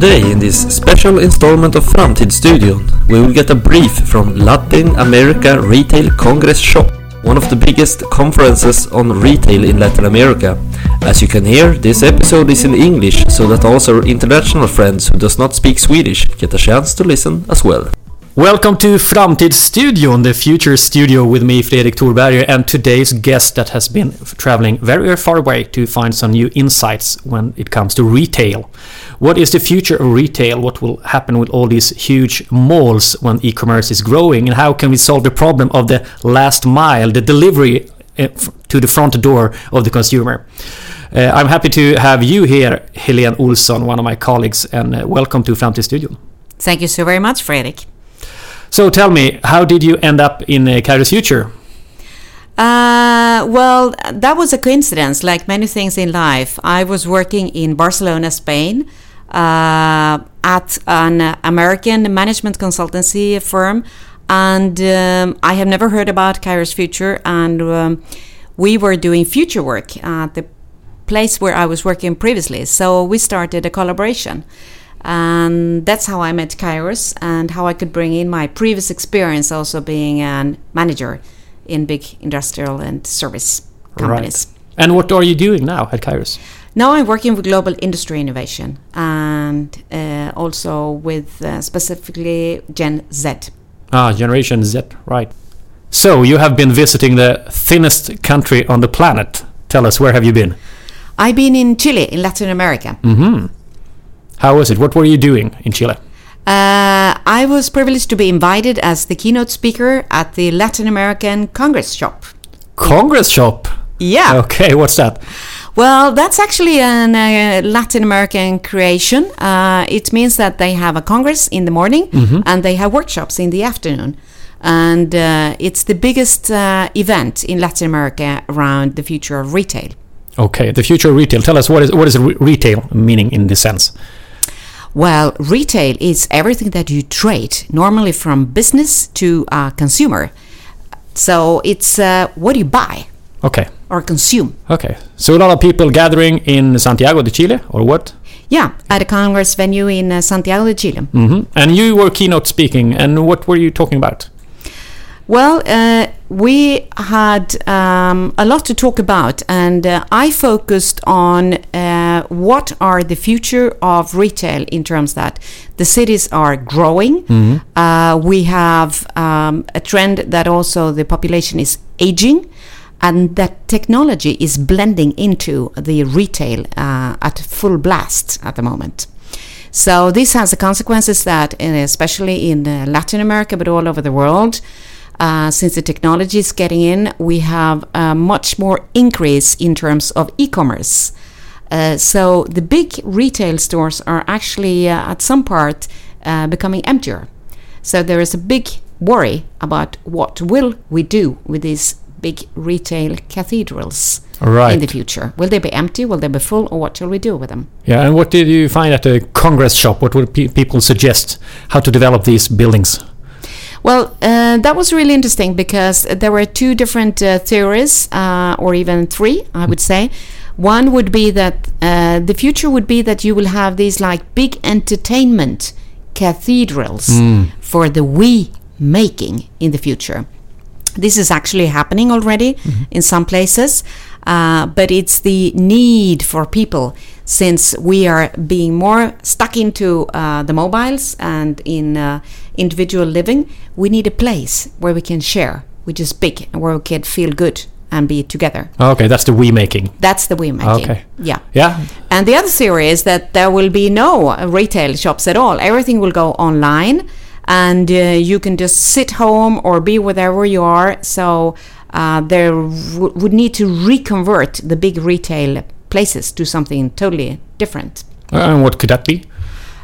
Today, in this special installment of Framtidsstudion, we will get a brief from Latin America Retail Congress Shop, one of the biggest conferences on retail in Latin America. As you can hear, this episode is in English, so that also our international friends who does not speak Swedish get a chance to listen as well. Welcome to Framtidsstudion, the future studio with me, Fredrik Thorberger, and today's guest that has been traveling very far away to find some new insights when it comes to retail. What is the future of retail? What will happen with all these huge malls when e-commerce is growing? And how can we solve the problem of the last mile, the delivery uh, to the front door of the consumer? Uh, I'm happy to have you here, Helene Olsson, one of my colleagues, and uh, welcome to Framtidsstudion. Thank you so very much, Fredrik. So tell me, how did you end up in uh, Kairos Future? Uh, well, that was a coincidence, like many things in life. I was working in Barcelona, Spain, uh, at an American management consultancy firm, and um, I have never heard about Kairos Future, and um, we were doing future work at the place where I was working previously. So we started a collaboration and that's how I met Kairos and how I could bring in my previous experience also being a manager in big industrial and service companies. Right. And what are you doing now at Kairos? Now I'm working with global industry innovation and uh, also with uh, specifically Gen Z. Ah, Generation Z, right. So you have been visiting the thinnest country on the planet. Tell us, where have you been? I've been in Chile, in Latin America. Mm-hmm. How was it? What were you doing in Chile? Uh, I was privileged to be invited as the keynote speaker at the Latin American Congress Shop. Congress Shop? Yeah. Okay, what's that? Well, that's actually a uh, Latin American creation. Uh, it means that they have a congress in the morning Mhm. and they have workshops in the afternoon. And uh, it's the biggest uh, event in Latin America around the future of retail. Okay, the future of retail. Tell us what is what is re- retail meaning in this sense? Well, retail is everything that you trade, normally from business to uh, consumer. So it's uh, what you buy Okay, or consume. okay. So a lot of people gathering in Santiago de Chile, or what? Yeah, at a congress venue in uh, Santiago de Chile. hmm And you were keynote speaking, and what were you talking about? Well, uh, we had um, a lot to talk about, and uh, I focused on uh, what are the future of retail in terms that the cities are growing. Uh, we have um, a trend that also the population is aging, and that technology is blending into the retail uh, at full blast at the moment. So this has the consequences that, uh, especially in uh, Latin America, but all over the world, uh, since the technology is getting in, we have a much more increase in terms of e-commerce. Uh, so the big retail stores are actually, uh, at some part, uh, becoming emptier. So there is a big worry about what will we do with these big retail cathedrals Right. in the future. Will they be empty? Will they be full? Or what shall we do with them? Yeah, and what did you find at the Congress shop? What would pe- people suggest how to develop these buildings? Well, uh, that was really interesting because there were two different uh, theories, uh, or even three, I would say. One would be that uh, the future would be that you will have these like big entertainment cathedrals for the we making in the future. This is actually happening already in some places, uh, but it's the need for people since we are being more stuck into uh, the mobiles and in uh, individual living. We need a place where we can share, which is big, and where we can feel good and be together. Okay, that's the we making. That's the we making. Okay. Yeah. Yeah. And the other theory is that there will be no uh, retail shops at all. Everything will go online, and uh, you can just sit home or be wherever you are. So uh, there w- would need to reconvert the big retail places to something totally different. Uh, And what could that be?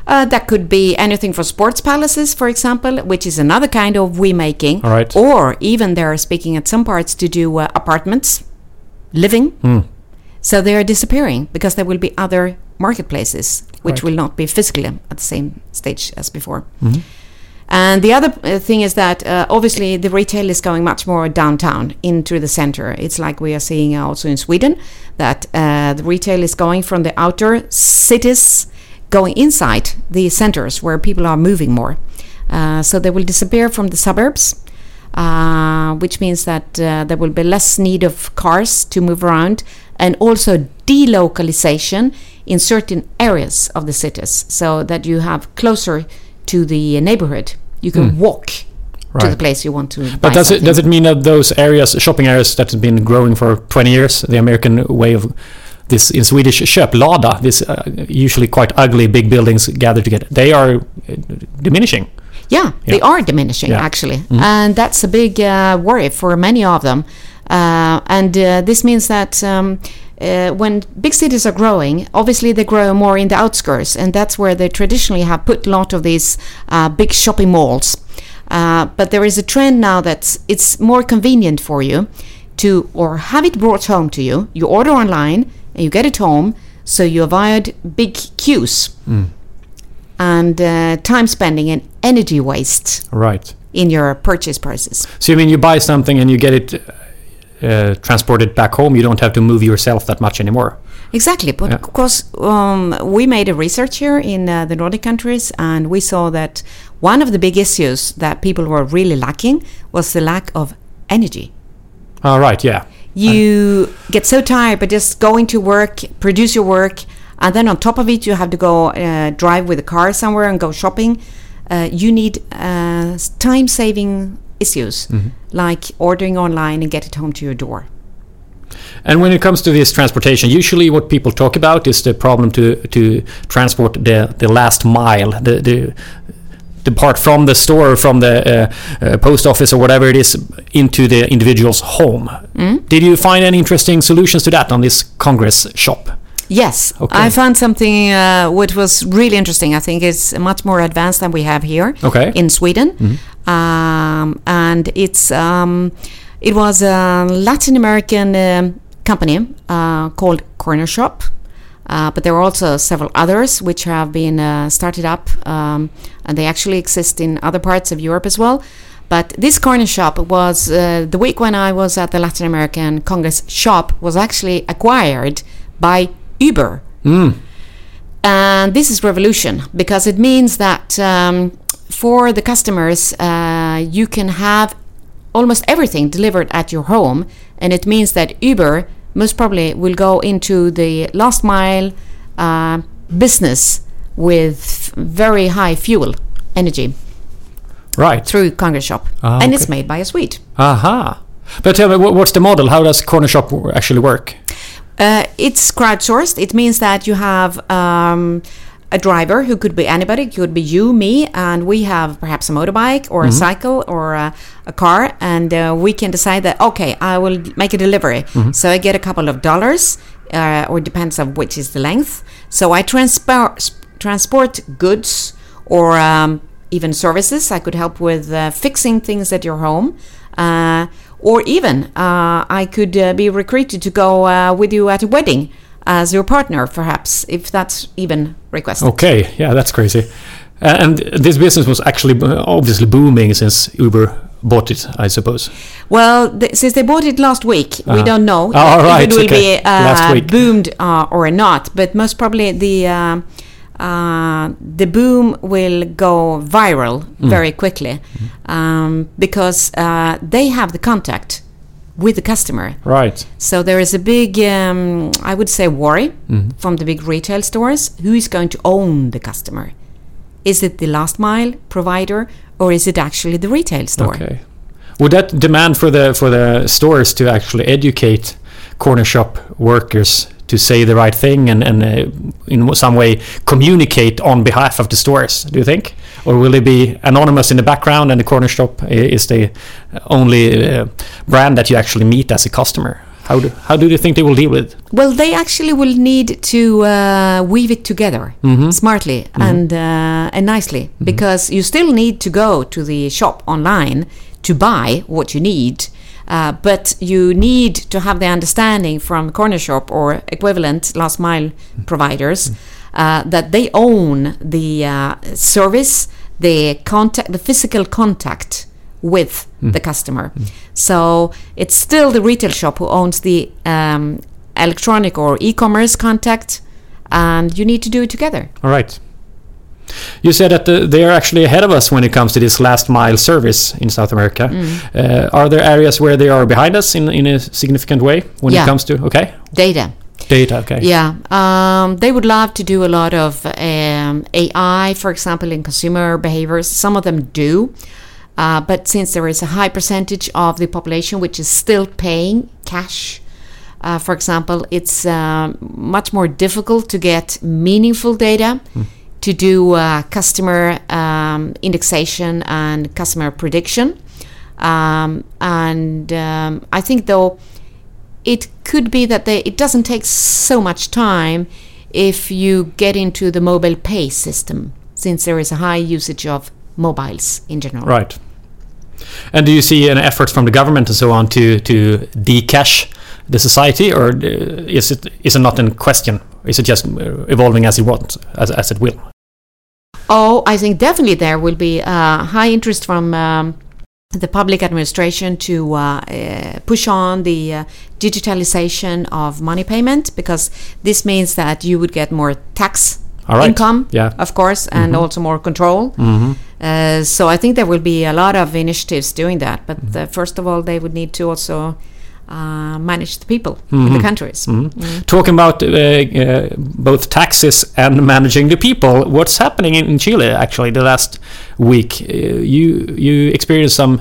Uh, that could be anything for sports palaces, for example, which is another kind of we making. Right. Or even they're speaking at some parts to do uh, apartments, living. Hmm. So they are disappearing because there will be other marketplaces which Right. will not be physically at the same stage as before. Mm-hmm. And the other uh, thing is that uh, obviously the retail is going much more downtown into the center. It's like we are seeing also in Sweden that uh, the retail is going from the outer cities going inside the centers where people are moving more. Uh, so they will disappear from the suburbs, uh, which means that uh, there will be less need of cars to move around and also delocalization in certain areas of the cities so that you have closer to the neighborhood. You can walk to the. Place you want to. But does it does it mean that those areas, shopping areas that have been growing for 20 years, the American way of this in Swedish köplada, this uh, usually quite ugly big buildings gathered together, they are uh, diminishing. Yeah, they are diminishing Yeah. actually, and that's a big uh, worry for many of them. Uh, and uh, this means that um, uh, when big cities are growing, obviously they grow more in the outskirts, and that's where they traditionally have put a lot of these uh, big shopping malls. Uh, but there is a trend now that it's more convenient for you to or have it brought home to you. You order online and you get it home, so you avoid big queues and uh, time spending and energy waste Right. in your purchase process. So you mean you buy something and you get it uh, transported back home? You don't have to move yourself that much anymore. Exactly, but Yeah. of course, um, we made a research here in uh, the Nordic countries, and we saw that one of the big issues that people were really lacking was the lack of energy. All right. Yeah. You get so tired by just going to work, produce your work, and then on top of it, you have to go uh, drive with a car somewhere and go shopping. Uh, you need uh, time saving issues like ordering online and get it home to your door. And when it comes to this transportation, usually what people talk about is the problem to to transport the the last mile, the the the part from the store, from the uh, uh, post office or whatever it is, into the individual's home. Did you find any interesting solutions to that on this Congress shop? Yes, Okay. I found something uh, which was really interesting. I think it's much more advanced than we have here Okay. in Sweden, um, and it's um, it was a Latin American um, company uh, called Corner Shop. Uh, but there are also several others which have been uh, started up, um, and they actually exist in other parts of Europe as well. But this corner shop was uh, the week when I was at the Latin American Congress shop was actually acquired by Uber. And this is revolution because it means that um, for the customers, uh, you can have almost everything delivered at your home, and it means that Uber most probably will go into the last mile uh, business with very high fuel energy Right. through Congress Shop, Ah, and it's made by a Swede. Aha. But tell me, what's the model? How does corner shop actually work? Uh, it's crowdsourced. It means that you have um, a driver who could be anybody, it could be you, me, and we have perhaps a motorbike or a cycle or a, a car, and uh, we can decide that okay, I will make a delivery. So I get a couple of dollars, uh, or depends on which is the length. So I transport transport goods or um, even services. I could help with uh, fixing things at your home. Uh, or even uh, I could uh, be recruited to go uh, with you at a wedding as your partner, perhaps, if that's even requested. Okay, yeah, that's crazy. Uh, and this business was actually obviously booming since Uber bought it, I suppose. Well, th- since they bought it last week, we Uh-huh. don't know Oh, if right, it will okay. be uh, boomed uh, or not. But most probably the uh, uh, the boom will go viral Mm. very quickly um, because uh, they have the contact with the customer. Right. So there is a big, um, I would say, worry Mm-hmm. from the big retail stores. Who is going to own the customer? Is it the last mile provider or is it actually the retail store? Okay. Would that demand for the for the stores to actually educate corner shop workers to say the right thing and and uh, in some way communicate on behalf of the stores? Do you think, or will it be anonymous in the background and the corner shop is the only uh, brand that you actually meet as a customer? How do how do you think they will deal with? it? Well, they actually will need to uh, weave it together Mm-hmm. smartly and uh, and nicely because you still need to go to the shop online to buy what you need. Uh, but you need to have the understanding from corner shop or equivalent last mile providers uh, that they own the uh, service, the contact, the physical contact with the customer. So it's still the retail shop who owns the um, electronic or e-commerce contact, and you need to do it together. All right. You said that the, they are actually ahead of us when it comes to this last mile service in South America. Uh, are there areas where they are behind us in, in a significant way when Yeah. it comes to okay Data. Data? Okay. Yeah, um, they would love to do a lot of um, AI, for example, in consumer behaviors. Some of them do, uh, but since there is a high percentage of the population which is still paying cash, uh, for example, it's um much more difficult to get meaningful data to do uh, customer um, indexation and customer prediction. Um, and um, I think though it could be that they, it doesn't take so much time if you get into the mobile pay system, since there is a high usage of mobiles in general. Right. And do you see an effort from the government and so on to to decash the society, or uh, is it is it not in question? Is it just uh, evolving as it wants, as, as it will? Oh, I think definitely there will be uh, high interest from um, the public administration to uh, uh, push on the uh, digitalization of money payment because this means that you would get more tax right. income, Yeah. of course, and also more control. hmm Uh, so I think there will be a lot of initiatives doing that. But uh, first of all, they would need to also uh, manage the people in the countries. hmm Talking about uh, uh, both taxes and managing the people, what's happening in, in Chile actually the last week? Uh, you you experienced some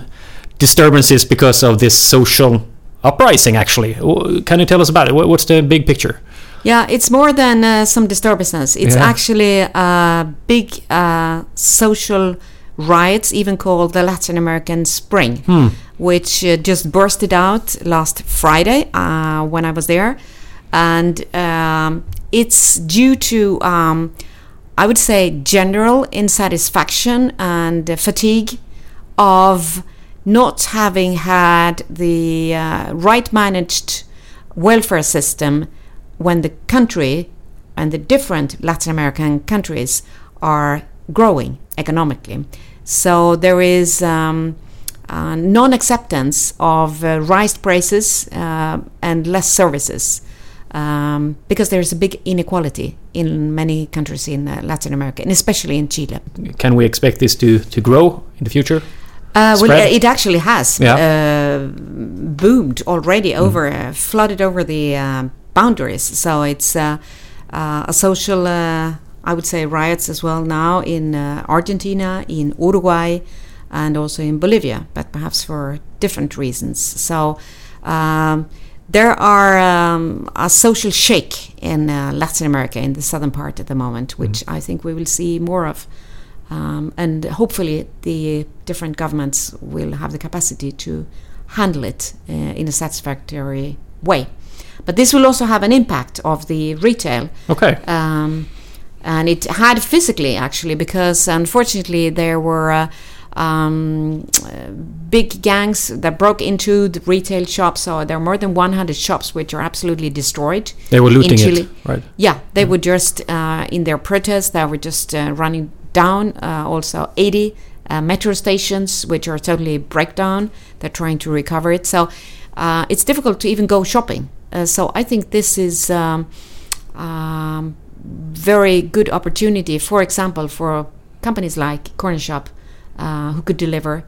disturbances because of this social uprising. Actually, can you tell us about it? What's the big picture? Yeah, it's more than uh, some disturbances. It's Yeah. actually a big uh, social riots, even called the Latin American Spring, Hmm. Which uh, just bursted out last Friday uh, when I was there. And um, it's due to, um, I would say, general insatisfaction and uh, fatigue of not having had the uh, right managed welfare system when the country and the different Latin American countries are growing economically. So there is um, uh, non acceptance of uh, raised prices uh, and less services. Um, because there's a big inequality in many countries in uh, Latin America, and especially in Chile. Can we expect this to, to grow in the future? Uh, well, it actually has Yeah. uh, boomed already over, uh, flooded over the boundaries. So it's uh, uh, a social, uh, I would say, riots as well now in uh, Argentina, in Uruguay, and also in Bolivia, but perhaps for different reasons. So um, there are um, a social shake in uh, Latin America, in the southern part at the moment, which I think we will see more of. Um, and hopefully, the different governments will have the capacity to handle it uh, in a satisfactory way. But this will also have an impact of the retail, Okay. um, and it had physically actually because unfortunately there were. Uh, um, big gangs that broke into the retail shops. So there are more than 100 shops which are absolutely destroyed. They were looting in it, Chile. right? Yeah, they were just uh, in their protests. They were just uh, running down. Uh, also, 80 uh, metro stations which are totally breakdown. They're trying to recover it. So uh, it's difficult to even go shopping. Uh, so I think this is um, um, very good opportunity. For example, for companies like Corner Shop, uh, who could deliver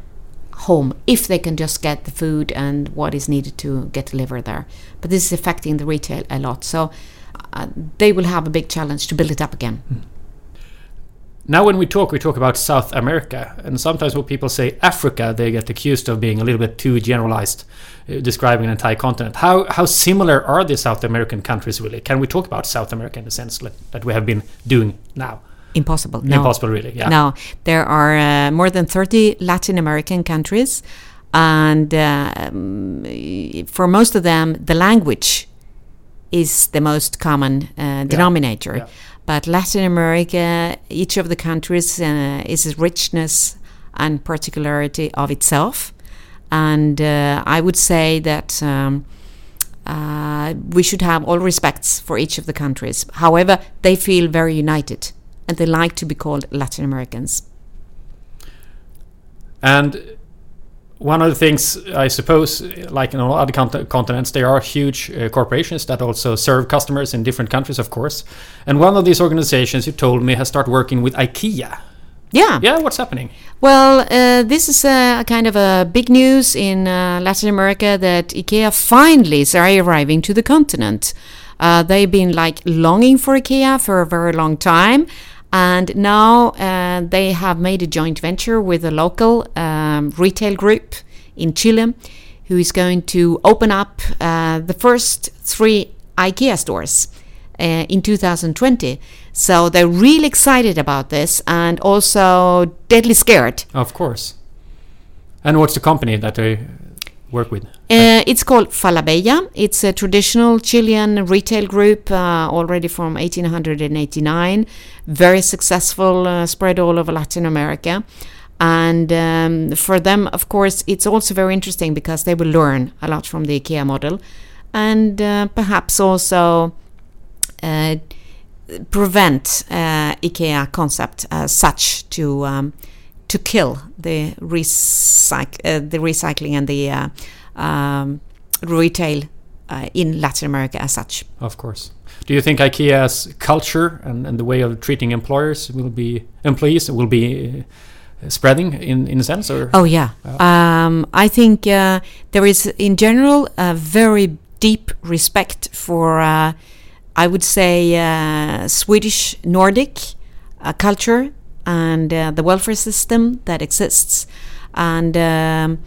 home if they can just get the food and what is needed to get delivered there. But this is affecting the retail a lot. So uh, they will have a big challenge to build it up again. Now, when we talk, we talk about South America, and sometimes when people say Africa, they get accused of being a little bit too generalized, uh, describing an entire continent. How how similar are the South American countries really? Can we talk about South America in the sense that we have been doing now? Impossible. No. Impossible, really. Yeah. No, there are uh, more than 30 Latin American countries, and uh, um, for most of them, the language is the most common uh, denominator. yeah. But Latin America, each of the countries uh, is a richness and particularity of itself. And uh, I would say that um, uh, we should have all respects for each of the countries. However, they feel very united and they like to be called Latin Americans. And one of the things I suppose, like in all other cont- continents, there are huge uh, corporations that also serve customers in different countries, of course. And one of these organizations, you told me, has started working with IKEA. Yeah. Yeah, what's happening? Well, uh, this is a kind of a big news in uh, Latin America that IKEA finally is arriving to the continent. Uh, they've been like longing for IKEA for a very long time, and now uh, they have made a joint venture with a local um, retail group in Chile, who is going to open up uh, the first three IKEA stores uh, in 2020. So they're really excited about this and also deadly scared. Of course. And what's the company that they work with? Uh, it's called Falabella. It's a traditional Chilean retail group uh, already from 1889. Very successful, uh, spread all over Latin America. And um, for them, of course, it's also very interesting because they will learn a lot from the IKEA model and uh, perhaps also uh, prevent uh, IKEA concept as such to um, to kill the recyc- the recycling and the um, retail uh, in Latin America as such. Of course. Do you think IKEA's culture and, and the way of treating employers will be employees will be uh, spreading in in a sense or Oh yeah, um, I think uh, there is in general a very deep respect for, uh, I would say, uh, Swedish Nordic uh, culture and uh, the welfare system that exists, and um,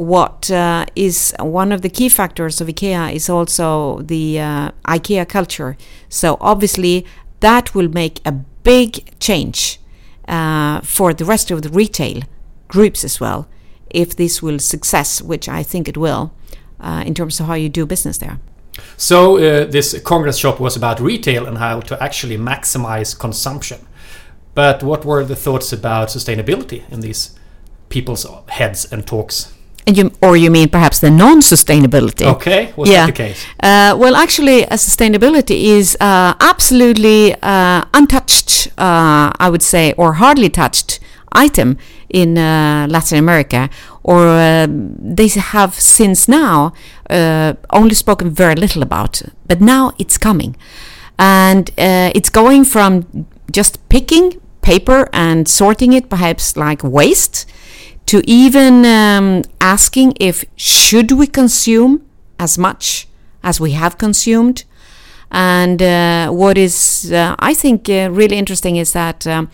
what uh, is one of the key factors of IKEA is also the uh, IKEA culture. So obviously that will make a big change uh, for the rest of the retail groups as well, if this will success, which I think it will, uh, in terms of how you do business there. So uh, this Congress shop was about retail and how to actually maximize consumption. But what were the thoughts about sustainability in these people's heads and talks? And you, or you mean perhaps the non-sustainability? Okay, was Yeah. that the case? Uh, well, actually, uh, sustainability is uh, absolutely uh, untouched, uh, I would say, or hardly touched item in uh, Latin America, or uh, they have since now uh, only spoken very little about. But now it's coming, and uh, it's going from just picking paper and sorting it, perhaps like waste, to even um, asking if should we consume as much as we have consumed. And uh, what is, uh, I think, uh, really interesting is that um,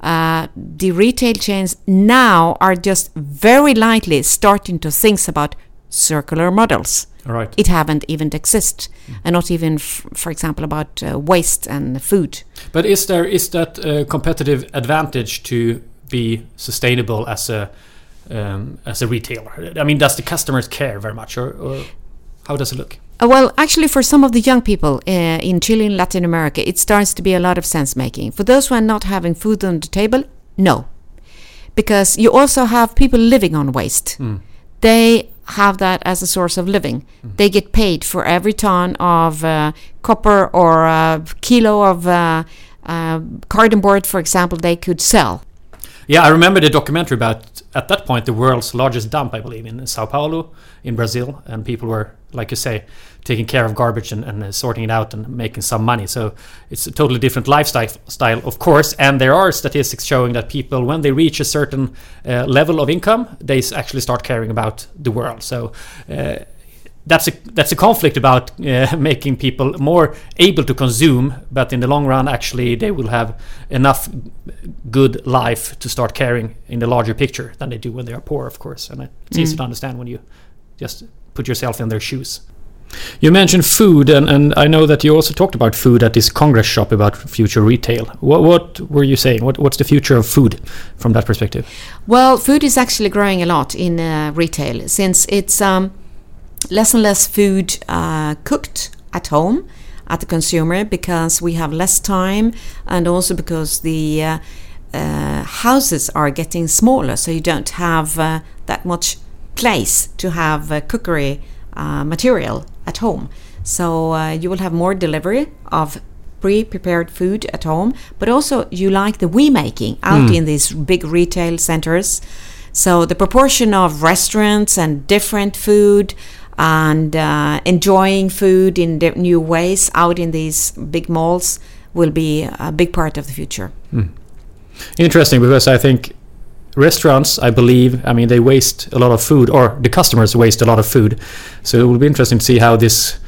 uh, the retail chains now are just very lightly starting to think about circular models. Right. It haven't even exist, and not even, f- for example, about uh, waste and food. But is there is that a competitive advantage to be sustainable as a um, as a retailer? I mean, does the customers care very much, or, or how does it look? Uh, well, actually, for some of the young people uh, in Chile and Latin America, it starts to be a lot of sense making. For those who are not having food on the table, no. Because you also have people living on waste. They have that as a source of living. They get paid for every ton of uh, copper or a kilo of uh, uh, cardboard, for example, they could sell. Yeah, I remember the documentary about at that point the world's largest dump, I believe, in Sao Paulo, in Brazil, and people were, like you say, taking care of garbage and, and uh, sorting it out and making some money. So it's a totally different lifestyle, style, of course. And there are statistics showing that people, when they reach a certain uh, level of income, they actually start caring about the world. So. Uh, that's a that's a conflict about uh, making people more able to consume, but in the long run, actually, they will have enough good life to start caring in the larger picture than they do when they are poor, of course. And it's easy to understand when you just put yourself in their shoes. You mentioned food, and, and I know that you also talked about food at this Congress shop about future retail. What, what were you saying? What, what's the future of food from that perspective? Well, food is actually growing a lot in uh, retail since it's um, less and less food uh, cooked at home at the consumer because we have less time and also because the uh, uh, houses are getting smaller, so you don't have uh, that much place to have uh, cookery uh, material at home. So uh, you will have more delivery of pre-prepared food at home, but also you like the we making out in these big retail centers. So the proportion of restaurants and different food and uh, enjoying food in new ways out in these big malls will be a big part of the future. Interesting because I think restaurants, I believe, I mean, they waste a lot of food, or the customers waste a lot of food. So it will be interesting to see how this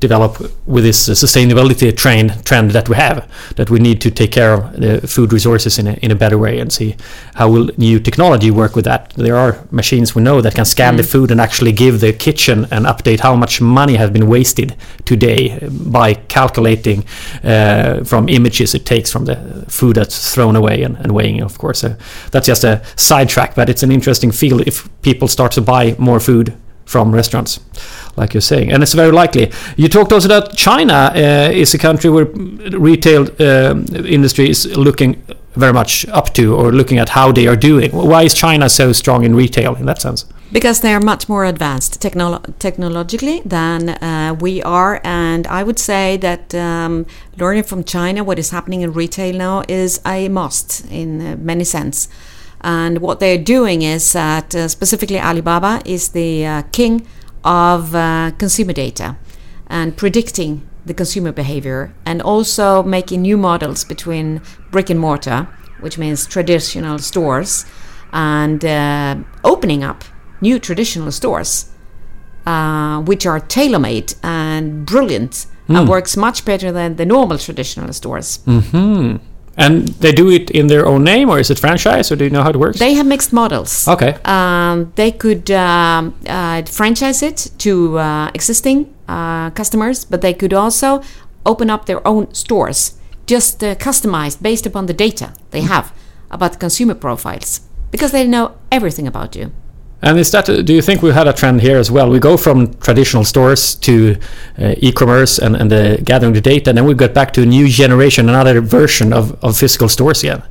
develop with this sustainability trend trend that we have. That we need to take care of the food resources in a, in a better way and see how will new technology work with that. There are machines we know that can scan the food and actually give the kitchen an update how much money has been wasted today by calculating uh, from images it takes from the food that's thrown away and, and weighing, of course. so that's just a sidetrack, but it's an interesting field if people start to buy more food from restaurants, like you're saying, and it's very likely. You talked also that China uh, is a country where retail um industry is looking very much up to or looking at how they are doing. Why is China so strong in retail in that sense? Because they are much more advanced technolo- technologically than uh, we are, and I would say that um, learning from China what is happening in retail now is a must in uh, many sense. And what they're doing is that uh, specifically Alibaba is the uh, king of uh, consumer data and predicting the consumer behavior and also making new models between brick and mortar, which means traditional stores, and uh, opening up new traditional stores, uh, which are tailor-made and brilliant and works much better than the normal traditional stores. Hmm. And they do it in their own name, or is it franchise, or do you know how it works? They have mixed models. okay. Um, they could um, uh, franchise it to uh, existing uh, customers, but they could also open up their own stores, just uh, customized based upon the data they have about consumer profiles, because they know everything about you. And is that? Do you think we had a trend here as well? We go from traditional stores to uh, e-commerce and and the gathering the data, and then we get back to a new generation, another version of, of physical stores again.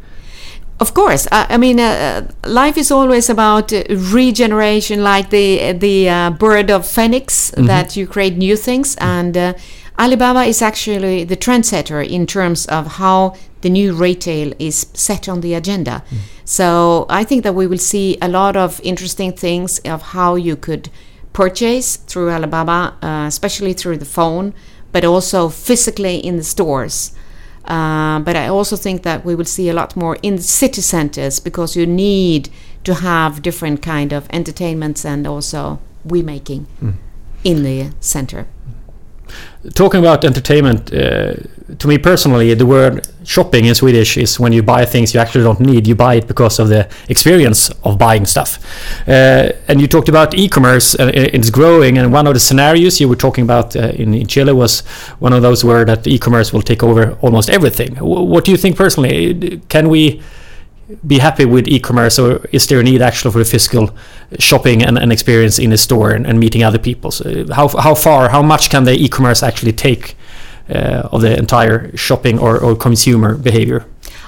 Of course, I, I mean, uh, life is always about uh, regeneration, like the the uh, bird of phoenix, that you create new things. And uh, Alibaba is actually the trendsetter in terms of how the new retail is set on the agenda. So I think that we will see a lot of interesting things of how you could purchase through Alibaba, uh, especially through the phone, but also physically in the stores. Uh, but I also think that we will see a lot more in the city centers because you need to have different kind of entertainments and also we making in the center. Talking about entertainment, uh, to me personally, the word shopping in Swedish is when you buy things you actually don't need. You buy it because of the experience of buying stuff. Uh, and you talked about e-commerce, and it's growing. And one of the scenarios you were talking about uh, in, Chile was one of those where that e-commerce will take over almost everything. What do you think personally? Can we be happy with e-commerce or is there a need actually for physical shopping and, and experience in a store and, and meeting other people so how, how far how much can the e-commerce actually take uh, of the entire shopping or, or consumer behavior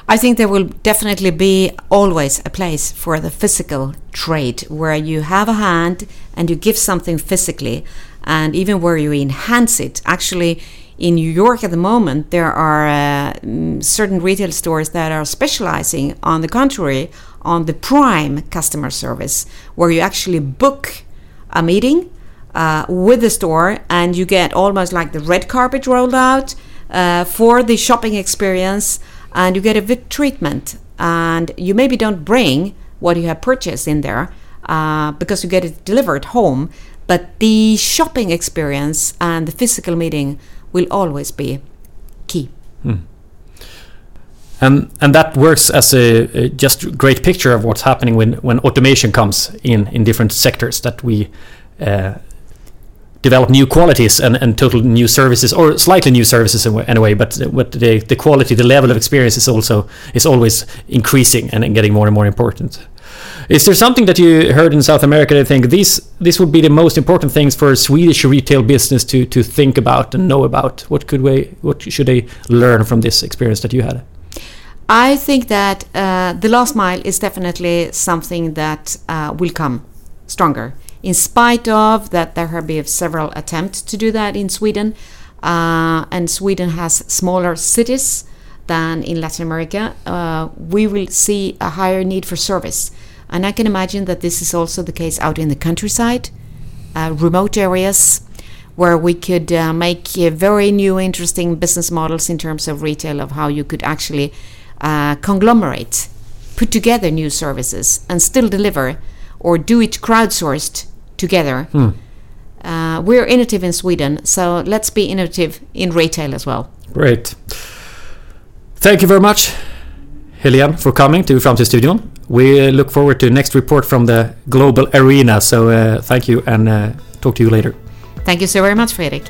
I think there will definitely be always a place for the physical trade where you have a hand and you give something physically, and even where you enhance it. Actually, in New York at the moment, there are uh, mm, certain retail stores that are specializing, on the contrary, on the prime customer service, where you actually book a meeting uh, with the store and you get almost like the red carpet rolled out uh, for the shopping experience and you get a good treatment. And you maybe don't bring what you have purchased in there uh, because you get it delivered home but the shopping experience and the physical meeting will always be key. And and that works as a, a just great picture of what's happening when when automation comes in in different sectors that we uh, develop new qualities and, and total new services or slightly new services in, a way- but but the, the quality the level of experience is also is always increasing and getting more and more important is there something that you heard in South America that you think these this would be the most important things for a Swedish retail business to to think about and know about what could we what should they learn from this experience that you had I think that uh, the last mile is definitely something that uh, will come stronger. In spite of that, there have been several attempts to do that in Sweden, uh, and Sweden has smaller cities than in Latin America. Uh, we will see a higher need for service, And I can imagine that this is also the case out in the countryside, uh, remote areas, where we could uh, make uh, very new, interesting business models in terms of retail of how you could actually uh, conglomerate, put together new services, and still deliver or do it crowdsourced together. Uh, we're innovative in Sweden, so let's be innovative in retail as well. Great. Thank you very much, Helene, for coming to Framtidsstudion. We look forward to next report from the global arena. So uh, thank you and uh, talk to you later. Thank you so very much, Fredrik.